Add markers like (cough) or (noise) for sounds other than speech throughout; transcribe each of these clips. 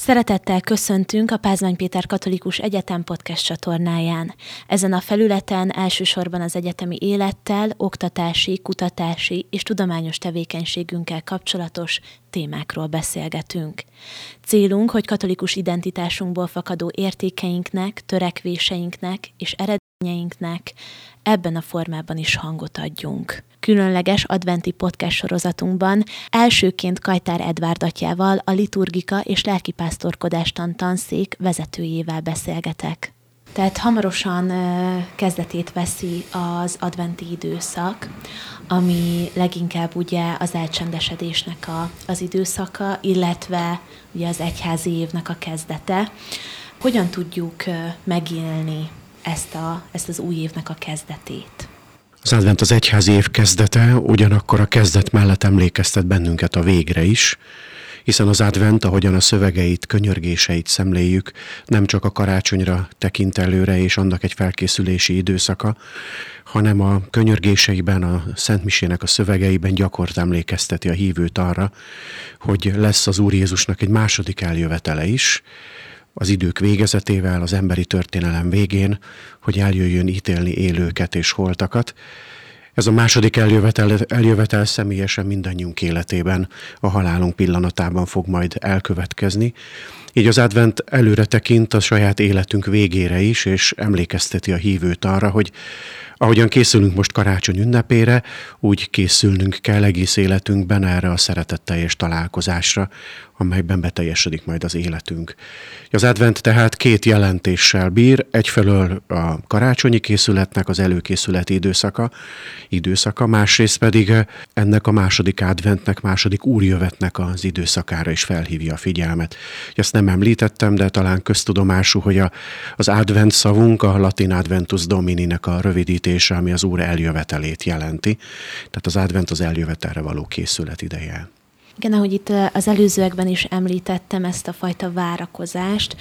Szeretettel köszöntünk a Pázmány Péter Katolikus Egyetem podcast csatornáján. Ezen a felületen elsősorban az egyetemi élettel, oktatási, kutatási és tudományos tevékenységünkkel kapcsolatos témákról beszélgetünk. Célunk, hogy katolikus identitásunkból fakadó értékeinknek, törekvéseinknek és eredményeinknek ebben a formában is hangot adjunk különleges adventi podcast sorozatunkban elsőként Kajtár Edvárd atyával, a liturgika és lelkipásztorkodástan tanszék vezetőjével beszélgetek. Tehát hamarosan kezdetét veszi az adventi időszak, ami leginkább ugye az elcsendesedésnek a, az időszaka, illetve ugye az egyházi évnek a kezdete. Hogyan tudjuk megélni ezt, a, ezt az új évnek a kezdetét? Az advent az egyházi év kezdete, ugyanakkor a kezdet mellett emlékeztet bennünket a végre is, hiszen az advent, ahogyan a szövegeit, könyörgéseit szemléljük, nem csak a karácsonyra tekint előre és annak egy felkészülési időszaka, hanem a könyörgéseiben, a Szentmisének a szövegeiben gyakort emlékezteti a hívőt arra, hogy lesz az Úr Jézusnak egy második eljövetele is, az idők végezetével, az emberi történelem végén, hogy eljöjjön ítélni élőket és holtakat. Ez a második eljövetel, eljövetel személyesen mindannyiunk életében, a halálunk pillanatában fog majd elkövetkezni. Így az advent előre tekint a saját életünk végére is, és emlékezteti a hívőt arra, hogy ahogyan készülünk most karácsony ünnepére, úgy készülnünk kell egész életünkben erre a szeretetteljes találkozásra, amelyben beteljesedik majd az életünk. Az advent tehát két jelentéssel bír, egyfelől a karácsonyi készületnek az előkészületi időszaka, időszaka, másrészt pedig ennek a második adventnek, második úrjövetnek az időszakára is felhívja a figyelmet. Ezt nem említettem, de talán köztudomású, hogy a, az advent szavunk, a latin adventus domininek a rövidítése, ami az úr eljövetelét jelenti. Tehát az advent az eljövetelre való készület ideje. Igen, ahogy itt az előzőekben is említettem ezt a fajta várakozást,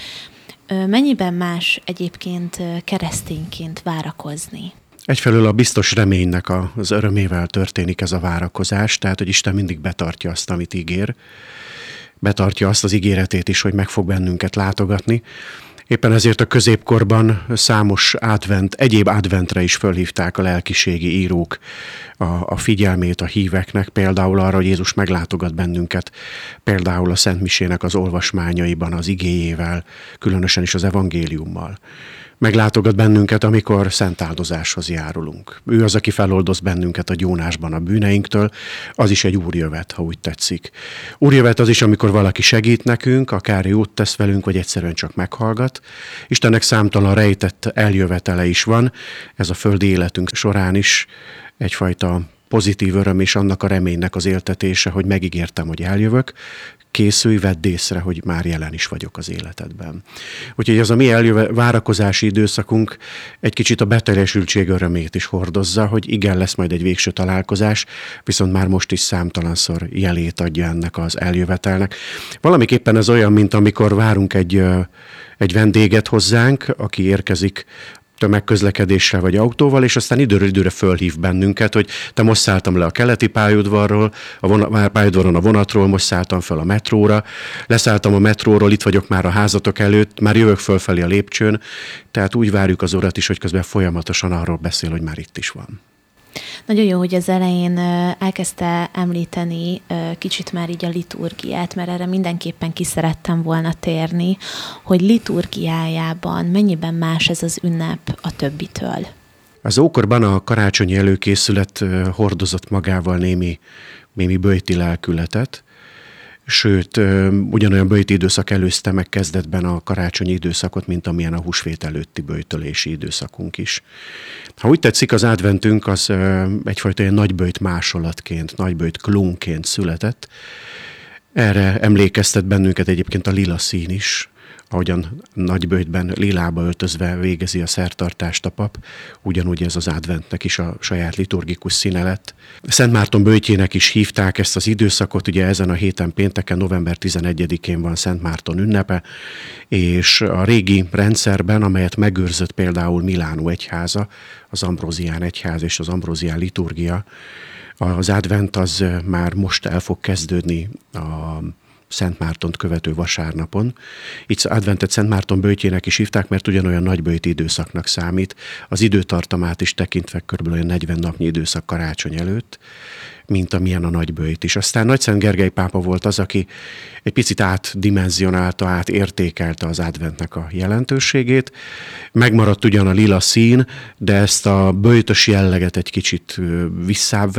mennyiben más egyébként keresztényként várakozni? Egyfelől a biztos reménynek az örömével történik ez a várakozás, tehát hogy Isten mindig betartja azt, amit ígér, betartja azt az ígéretét is, hogy meg fog bennünket látogatni. Éppen ezért a középkorban számos advent, egyéb adventre is fölhívták a lelkiségi írók a, a figyelmét a híveknek, például arra, hogy Jézus meglátogat bennünket, például a Szent Misének az olvasmányaiban, az igéjével, különösen is az evangéliummal meglátogat bennünket, amikor szent áldozáshoz járulunk. Ő az, aki feloldoz bennünket a gyónásban a bűneinktől, az is egy úrjövet, ha úgy tetszik. Úrjövet az is, amikor valaki segít nekünk, akár jót tesz velünk, vagy egyszerűen csak meghallgat. Istennek számtalan rejtett eljövetele is van, ez a földi életünk során is egyfajta pozitív öröm és annak a reménynek az éltetése, hogy megígértem, hogy eljövök, készülj, vedd észre, hogy már jelen is vagyok az életedben. Úgyhogy az a mi eljöve, várakozási időszakunk egy kicsit a beteljesültség örömét is hordozza, hogy igen, lesz majd egy végső találkozás, viszont már most is számtalanszor jelét adja ennek az eljövetelnek. Valamiképpen ez olyan, mint amikor várunk egy, egy vendéget hozzánk, aki érkezik tömegközlekedéssel vagy autóval, és aztán időről időre fölhív bennünket, hogy te most szálltam le a keleti pályaudvarról, a vonat, pályaudvaron a vonatról, most szálltam fel a metróra, leszálltam a metróról, itt vagyok már a házatok előtt, már jövök fölfelé a lépcsőn, tehát úgy várjuk az urat is, hogy közben folyamatosan arról beszél, hogy már itt is van. Nagyon jó, hogy az elején elkezdte említeni kicsit már így a liturgiát, mert erre mindenképpen ki szerettem volna térni, hogy liturgiájában mennyiben más ez az ünnep a többitől. Az ókorban a karácsonyi előkészület hordozott magával némi, némi bőjti lelkületet, sőt, ugyanolyan bőjti időszak előzte meg kezdetben a karácsonyi időszakot, mint amilyen a húsvét előtti bőjtölési időszakunk is. Ha úgy tetszik, az adventünk az egyfajta ilyen nagybőjt másolatként, nagybőjt klunként született. Erre emlékeztet bennünket egyébként a lila szín is, ahogyan nagybőjtben lilába öltözve végezi a szertartást a pap, ugyanúgy ez az adventnek is a saját liturgikus színe lett. Szent Márton bőjtjének is hívták ezt az időszakot, ugye ezen a héten pénteken, november 11-én van Szent Márton ünnepe, és a régi rendszerben, amelyet megőrzött például Milánó egyháza, az Ambrózián egyház és az Ambrózián liturgia, az advent az már most el fog kezdődni a Szent Mártont követő vasárnapon. Itt adventet Szent Márton bőtjének is hívták, mert ugyanolyan nagybőti időszaknak számít. Az időtartamát is tekintve kb. olyan 40 napnyi időszak karácsony előtt mint amilyen a nagybőjt is. Aztán Nagy Szent Gergely pápa volt az, aki egy picit átdimenzionálta, átértékelte az adventnek a jelentőségét. Megmaradt ugyan a lila szín, de ezt a bőjtös jelleget egy kicsit visszább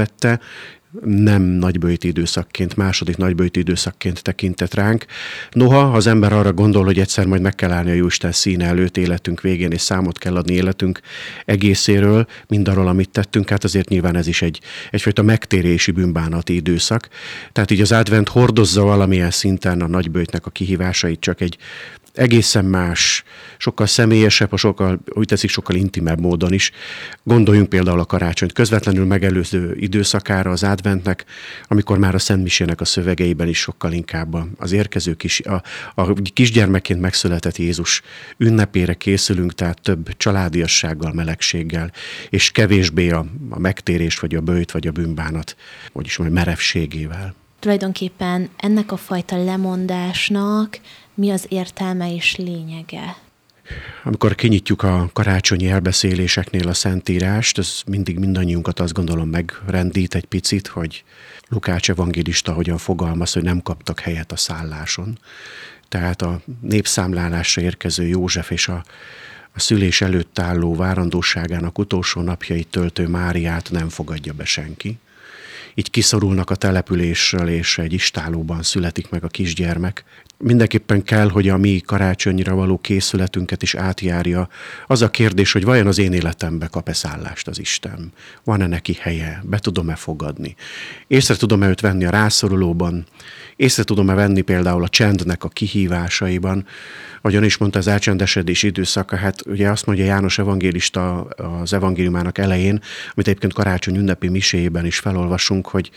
nem nagybőjti időszakként, második nagybőjti időszakként tekintett ránk. Noha az ember arra gondol, hogy egyszer majd meg kell állni a Jóisten színe előtt életünk végén, és számot kell adni életünk egészéről, mindarról, amit tettünk, hát azért nyilván ez is egy, egyfajta megtérési bűnbánati időszak. Tehát így az advent hordozza valamilyen szinten a nagybőjtnek a kihívásait, csak egy egészen más, sokkal személyesebb, sokkal, úgy teszik, sokkal intimebb módon is. Gondoljunk például a karácsonyt közvetlenül megelőző időszakára az adventnek, amikor már a Szent Misének a szövegeiben is sokkal inkább az érkező kis, a, a kisgyermekként megszületett Jézus ünnepére készülünk, tehát több családiassággal, melegséggel, és kevésbé a, a megtérés, vagy a bőjt, vagy a bűnbánat, vagyis majd merevségével. Tulajdonképpen ennek a fajta lemondásnak mi az értelme és lényege? Amikor kinyitjuk a karácsonyi elbeszéléseknél a Szentírást, ez mindig mindannyiunkat azt gondolom megrendít egy picit, hogy Lukács evangélista hogyan fogalmaz, hogy nem kaptak helyet a szálláson. Tehát a népszámlálásra érkező József és a, a szülés előtt álló várandóságának utolsó napjait töltő Máriát nem fogadja be senki így kiszorulnak a településről, és egy istálóban születik meg a kisgyermek. Mindenképpen kell, hogy a mi karácsonyra való készületünket is átjárja az a kérdés, hogy vajon az én életembe kap-e szállást az Isten? Van-e neki helye? Be tudom-e fogadni? Észre tudom-e őt venni a rászorulóban? Észre tudom-e venni például a csendnek a kihívásaiban? Ahogyan is mondta, az elcsendesedés időszaka, hát ugye azt mondja János evangélista az evangéliumának elején, amit egyébként karácsony ünnepi miséjében is felolvasunk, hogy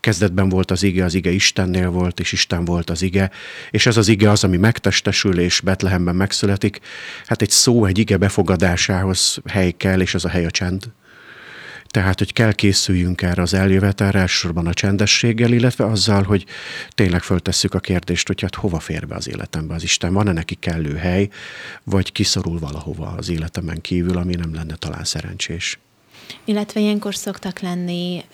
kezdetben volt az ige, az ige Istennél volt, és Isten volt az ige, és ez az ige az, ami megtestesül, és Betlehemben megszületik. Hát egy szó, egy ige befogadásához hely kell, és az a hely a csend. Tehát, hogy kell készüljünk erre az eljövetelre, elsősorban a csendességgel, illetve azzal, hogy tényleg föltesszük a kérdést, hogy hát hova fér be az életembe az Isten, van-e neki kellő hely, vagy kiszorul valahova az életemen kívül, ami nem lenne talán szerencsés. Illetve ilyenkor szoktak lenni,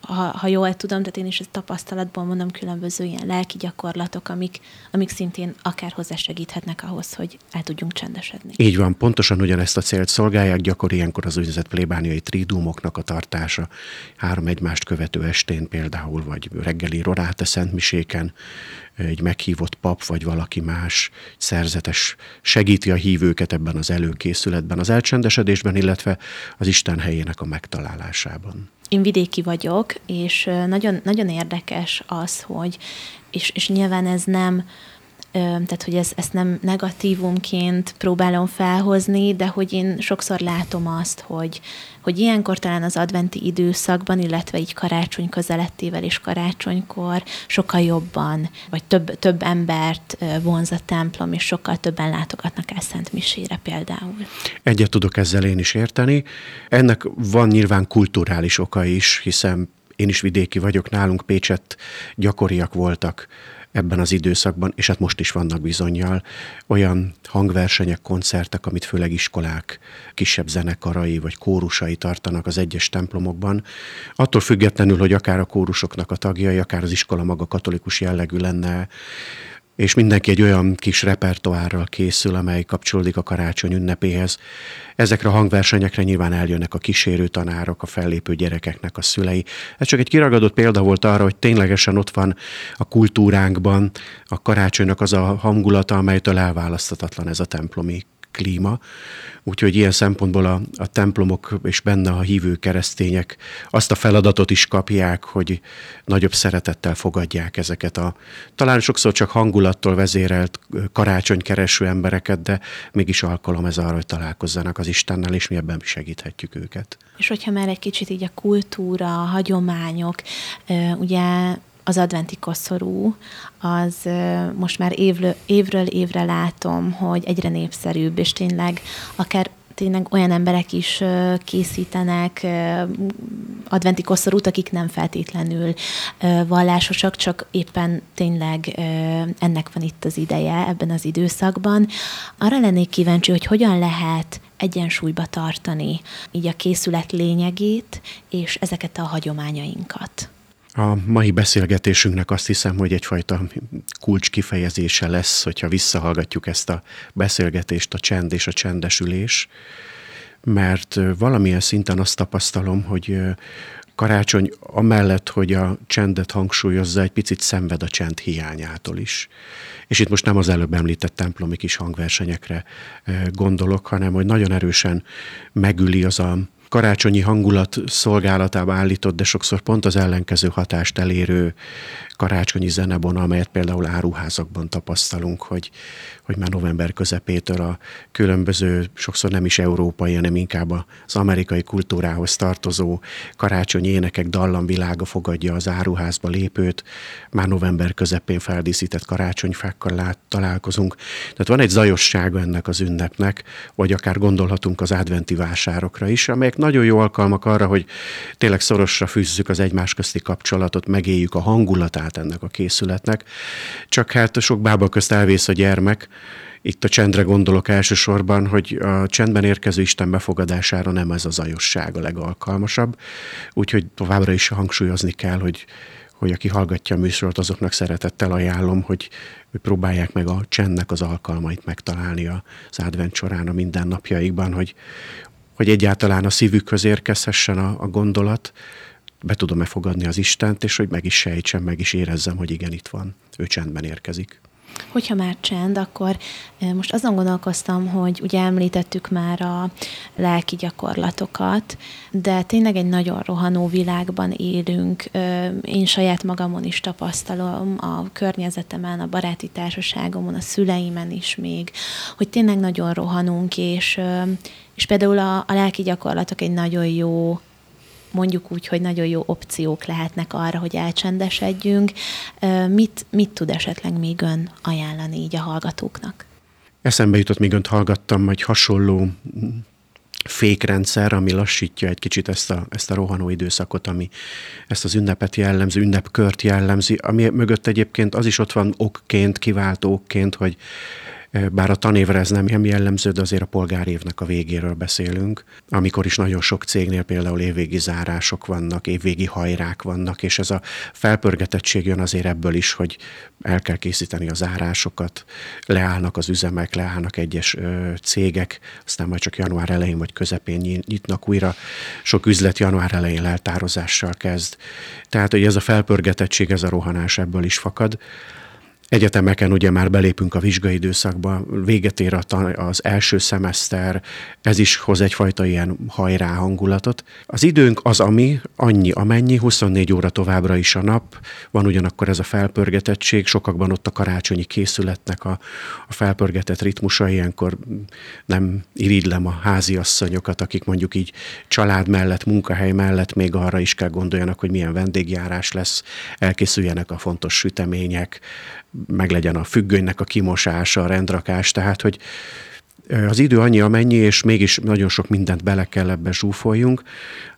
ha, ha jól tudom, tehát én is ezt tapasztalatból mondom, különböző ilyen lelki gyakorlatok, amik, amik szintén akár hozzásegíthetnek ahhoz, hogy el tudjunk csendesedni. Így van, pontosan ugyanezt a célt szolgálják, gyakori ilyenkor az úgynevezett plébániai tridumoknak a tartása, három egymást követő estén például, vagy reggeli roráte szentmiséken, egy meghívott pap vagy valaki más szerzetes segíti a hívőket ebben az előkészületben, az elcsendesedésben, illetve az Isten helyének a megtalálásában. Én vidéki vagyok, és nagyon, nagyon érdekes az, hogy, és, és nyilván ez nem, tehát hogy ez, ezt nem negatívumként próbálom felhozni, de hogy én sokszor látom azt, hogy, hogy ilyenkor talán az adventi időszakban, illetve így karácsony közelettével és karácsonykor sokkal jobban, vagy több, több embert vonz a templom, és sokkal többen látogatnak el Szent Misére például. Egyet tudok ezzel én is érteni. Ennek van nyilván kulturális oka is, hiszen én is vidéki vagyok, nálunk Pécset gyakoriak voltak ebben az időszakban, és hát most is vannak bizonyal olyan hangversenyek, koncertek, amit főleg iskolák, kisebb zenekarai vagy kórusai tartanak az egyes templomokban. Attól függetlenül, hogy akár a kórusoknak a tagjai, akár az iskola maga katolikus jellegű lenne, és mindenki egy olyan kis repertoárral készül, amely kapcsolódik a karácsony ünnepéhez. Ezekre a hangversenyekre nyilván eljönnek a kísérő tanárok, a fellépő gyerekeknek a szülei. Ez csak egy kiragadott példa volt arra, hogy ténylegesen ott van a kultúránkban a karácsonynak az a hangulata, amelytől elválaszthatatlan ez a templomi klíma. Úgyhogy ilyen szempontból a, a templomok és benne a hívő keresztények azt a feladatot is kapják, hogy nagyobb szeretettel fogadják ezeket a talán sokszor csak hangulattól vezérelt karácsonykereső embereket, de mégis alkalom ez arra, hogy találkozzanak az Istennel, és mi ebben segíthetjük őket. És hogyha már egy kicsit így a kultúra, a hagyományok, ugye az adventi koszorú, az most már évről, évről évre látom, hogy egyre népszerűbb, és tényleg akár tényleg olyan emberek is készítenek adventi koszorút, akik nem feltétlenül vallásosak, csak éppen tényleg ennek van itt az ideje ebben az időszakban. Arra lennék kíváncsi, hogy hogyan lehet egyensúlyba tartani így a készület lényegét és ezeket a hagyományainkat. A mai beszélgetésünknek azt hiszem, hogy egyfajta kulcs kifejezése lesz, hogyha visszahallgatjuk ezt a beszélgetést, a csend és a csendesülés, mert valamilyen szinten azt tapasztalom, hogy karácsony amellett, hogy a csendet hangsúlyozza, egy picit szenved a csend hiányától is. És itt most nem az előbb említett templomi kis hangversenyekre gondolok, hanem hogy nagyon erősen megüli az a karácsonyi hangulat szolgálatába állított, de sokszor pont az ellenkező hatást elérő karácsonyi zenebona, amelyet például áruházakban tapasztalunk, hogy, hogy már november közepétől a különböző, sokszor nem is európai, hanem inkább az amerikai kultúrához tartozó karácsonyi énekek dallamvilága fogadja az áruházba lépőt, már november közepén feldíszített karácsonyfákkal lát, találkozunk. Tehát van egy zajossága ennek az ünnepnek, vagy akár gondolhatunk az adventi vásárokra is, amelyek nagyon jó alkalmak arra, hogy tényleg szorosra fűzzük az egymás közti kapcsolatot, megéljük a hangulatát, át ennek a készületnek. Csak hát sok bába közt elvész a gyermek, itt a csendre gondolok elsősorban, hogy a csendben érkező Isten befogadására nem ez a zajosság a legalkalmasabb, úgyhogy továbbra is hangsúlyozni kell, hogy hogy aki hallgatja a műsort, azoknak szeretettel ajánlom, hogy próbálják meg a csendnek az alkalmait megtalálni az advent során a mindennapjaikban, hogy, hogy egyáltalán a szívükhöz érkezhessen a, a gondolat, be tudom-e fogadni az Istent, és hogy meg is sejtsem, meg is érezzem, hogy igen, itt van. Ő csendben érkezik. Hogyha már csend, akkor most azon gondolkoztam, hogy ugye említettük már a lelki gyakorlatokat, de tényleg egy nagyon rohanó világban élünk. Én saját magamon is tapasztalom, a környezetemen, a baráti társaságomon, a szüleimen is még, hogy tényleg nagyon rohanunk, és, és például a, a lelki gyakorlatok egy nagyon jó mondjuk úgy, hogy nagyon jó opciók lehetnek arra, hogy elcsendesedjünk. Mit, mit tud esetleg még ön ajánlani így a hallgatóknak? Eszembe jutott, még önt hallgattam, hogy hasonló fékrendszer, ami lassítja egy kicsit ezt a, ezt a rohanó időszakot, ami ezt az ünnepet jellemzi, ünnepkört jellemzi, ami mögött egyébként az is ott van okként, kiváltó okként, hogy bár a tanévre ez nem jellemző, de azért a polgárévnek a végéről beszélünk, amikor is nagyon sok cégnél például évvégi zárások vannak, évvégi hajrák vannak, és ez a felpörgetettség jön azért ebből is, hogy el kell készíteni a zárásokat, leállnak az üzemek, leállnak egyes cégek, aztán majd csak január elején vagy közepén nyitnak újra. Sok üzlet január elején leltározással kezd. Tehát, hogy ez a felpörgetettség, ez a rohanás ebből is fakad. Egyetemeken ugye már belépünk a vizsgai időszakba, véget ér az első szemeszter, ez is hoz egyfajta ilyen hajrá hangulatot. Az időnk az ami, annyi amennyi, 24 óra továbbra is a nap, van ugyanakkor ez a felpörgetettség, sokakban ott a karácsonyi készületnek a, a felpörgetett ritmusa, ilyenkor nem irigylem a háziasszonyokat, akik mondjuk így család mellett, munkahely mellett még arra is kell gondoljanak, hogy milyen vendégjárás lesz, elkészüljenek a fontos sütemények, meglegyen a függönynek a kimosása, a rendrakás, tehát hogy az idő annyi, amennyi, és mégis nagyon sok mindent bele kell ebbe zsúfoljunk.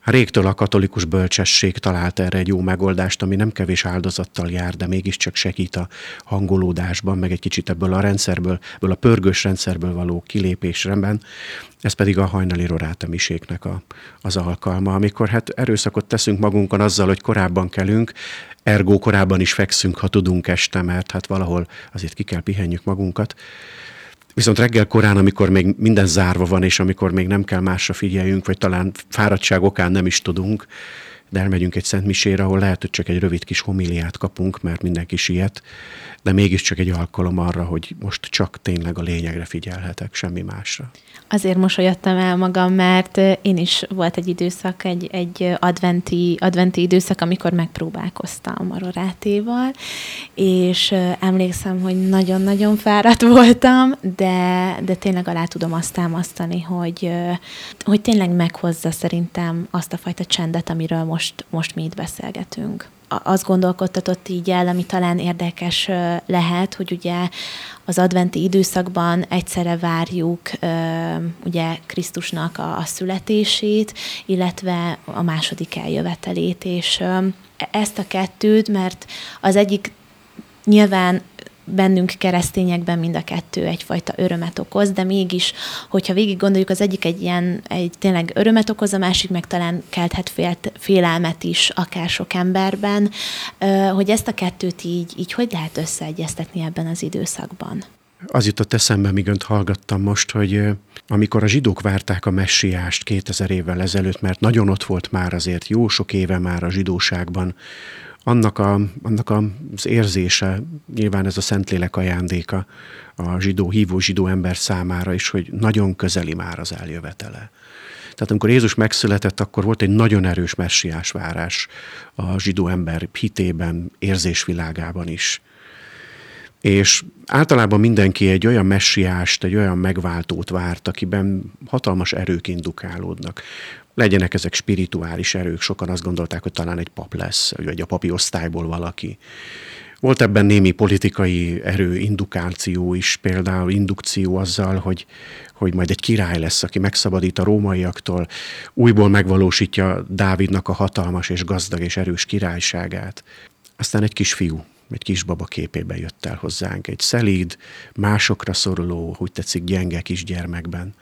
Régtől a katolikus bölcsesség talált erre egy jó megoldást, ami nem kevés áldozattal jár, de mégiscsak segít a hangolódásban, meg egy kicsit ebből a rendszerből, ebből a pörgős rendszerből való kilépésreben. Ez pedig a hajnali rorátemiségnek a, az alkalma, amikor hát erőszakot teszünk magunkon azzal, hogy korábban kelünk, ergo korábban is fekszünk, ha tudunk este, mert hát valahol azért ki kell pihenjük magunkat. Viszont reggel korán, amikor még minden zárva van, és amikor még nem kell másra figyeljünk, vagy talán fáradtság okán nem is tudunk, de elmegyünk egy szentmisére, ahol lehet, hogy csak egy rövid kis homiliát kapunk, mert mindenki siet, de mégiscsak egy alkalom arra, hogy most csak tényleg a lényegre figyelhetek, semmi másra. Azért mosolyodtam el magam, mert én is volt egy időszak, egy, egy adventi, adventi időszak, amikor megpróbálkoztam a rorátéval, és emlékszem, hogy nagyon-nagyon fáradt (laughs) voltam, de, de tényleg alá tudom azt támasztani, hogy, hogy tényleg meghozza szerintem azt a fajta csendet, amiről most, most mi itt beszélgetünk. azt gondolkodtatott így el, ami talán érdekes lehet, hogy ugye az adventi időszakban egyszerre várjuk ugye Krisztusnak a, születését, illetve a második eljövetelét, és ezt a kettőt, mert az egyik nyilván bennünk keresztényekben mind a kettő egyfajta örömet okoz, de mégis, hogyha végig gondoljuk, az egyik egy ilyen, egy tényleg örömet okoz, a másik meg talán kelthet fél, félelmet is akár sok emberben, hogy ezt a kettőt így, így hogy lehet összeegyeztetni ebben az időszakban? Az jutott eszembe, míg önt hallgattam most, hogy amikor a zsidók várták a messiást 2000 évvel ezelőtt, mert nagyon ott volt már azért jó sok éve már a zsidóságban, annak, a, annak az érzése, nyilván ez a Szentlélek ajándéka a zsidó, hívó zsidó ember számára is, hogy nagyon közeli már az eljövetele. Tehát amikor Jézus megszületett, akkor volt egy nagyon erős messiás várás a zsidó ember hitében, érzésvilágában is. És általában mindenki egy olyan messiást, egy olyan megváltót várt, akiben hatalmas erők indukálódnak legyenek ezek spirituális erők. Sokan azt gondolták, hogy talán egy pap lesz, vagy a papi osztályból valaki. Volt ebben némi politikai erő, indukáció is, például indukció azzal, hogy, hogy majd egy király lesz, aki megszabadít a rómaiaktól, újból megvalósítja Dávidnak a hatalmas és gazdag és erős királyságát. Aztán egy kis fiú, egy kisbaba képében jött el hozzánk, egy szelíd, másokra szoruló, úgy tetszik, gyenge kisgyermekben.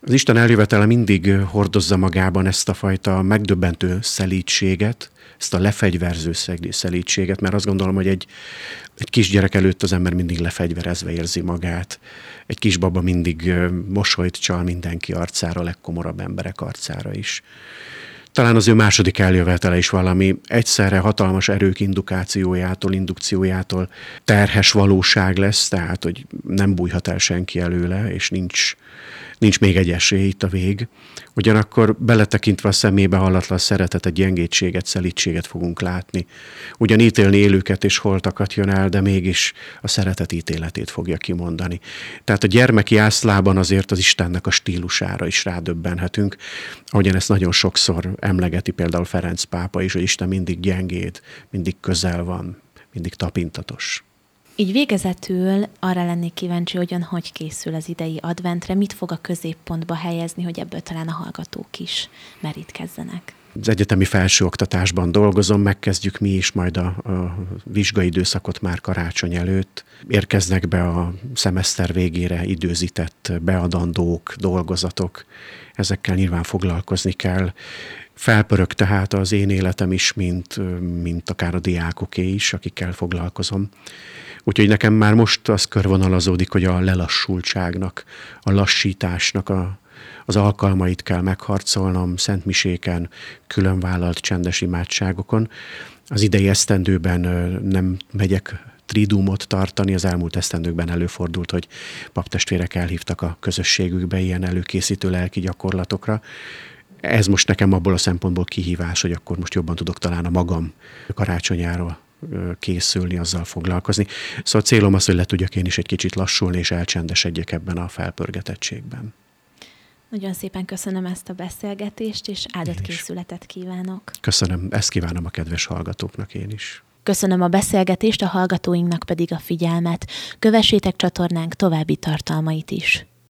Az Isten eljövetele mindig hordozza magában ezt a fajta megdöbbentő szelítséget, ezt a lefegyverző szelítséget, mert azt gondolom, hogy egy, egy kisgyerek előtt az ember mindig lefegyverezve érzi magát. Egy kisbaba mindig mosolyt csal mindenki arcára, a legkomorabb emberek arcára is. Talán az ő második eljövetele is valami egyszerre hatalmas erők indukációjától, indukciójától terhes valóság lesz, tehát hogy nem bújhat el senki előle, és nincs, nincs még egy esély, itt a vég. Ugyanakkor beletekintve a szemébe hallatlan szeretetet, gyengétséget, szelítséget fogunk látni. Ugyan ítélni élőket és holtakat jön el, de mégis a szeretet ítéletét fogja kimondani. Tehát a gyermeki ászlában azért az Istennek a stílusára is rádöbbenhetünk, ahogyan ezt nagyon sokszor emlegeti például Ferenc pápa is, hogy Isten mindig gyengéd, mindig közel van, mindig tapintatos. Így végezetül arra lennék kíváncsi, hogyan hogy készül az idei adventre, mit fog a középpontba helyezni, hogy ebből talán a hallgatók is merítkezzenek. Az egyetemi felsőoktatásban dolgozom, megkezdjük mi is majd a, a vizsgai már karácsony előtt. Érkeznek be a szemeszter végére időzített beadandók, dolgozatok, ezekkel nyilván foglalkozni kell. Felpörög tehát az én életem is, mint, mint akár a diákoké is, akikkel foglalkozom. Úgyhogy nekem már most az körvonalazódik, hogy a lelassultságnak, a lassításnak a, az alkalmait kell megharcolnom szentmiséken, külön vállalt csendes imádságokon. Az idei esztendőben nem megyek tridumot tartani. Az elmúlt esztendőkben előfordult, hogy paptestvérek elhívtak a közösségükbe ilyen előkészítő lelki gyakorlatokra. Ez most nekem abból a szempontból kihívás, hogy akkor most jobban tudok talán a magam karácsonyáról készülni, azzal foglalkozni. Szóval célom az, hogy le tudjak én is egy kicsit lassulni, és elcsendesedjek ebben a felpörgetettségben. Nagyon szépen köszönöm ezt a beszélgetést, és áldott készületet kívánok. Köszönöm, ezt kívánom a kedves hallgatóknak én is. Köszönöm a beszélgetést, a hallgatóinknak pedig a figyelmet. Kövessétek csatornánk további tartalmait is.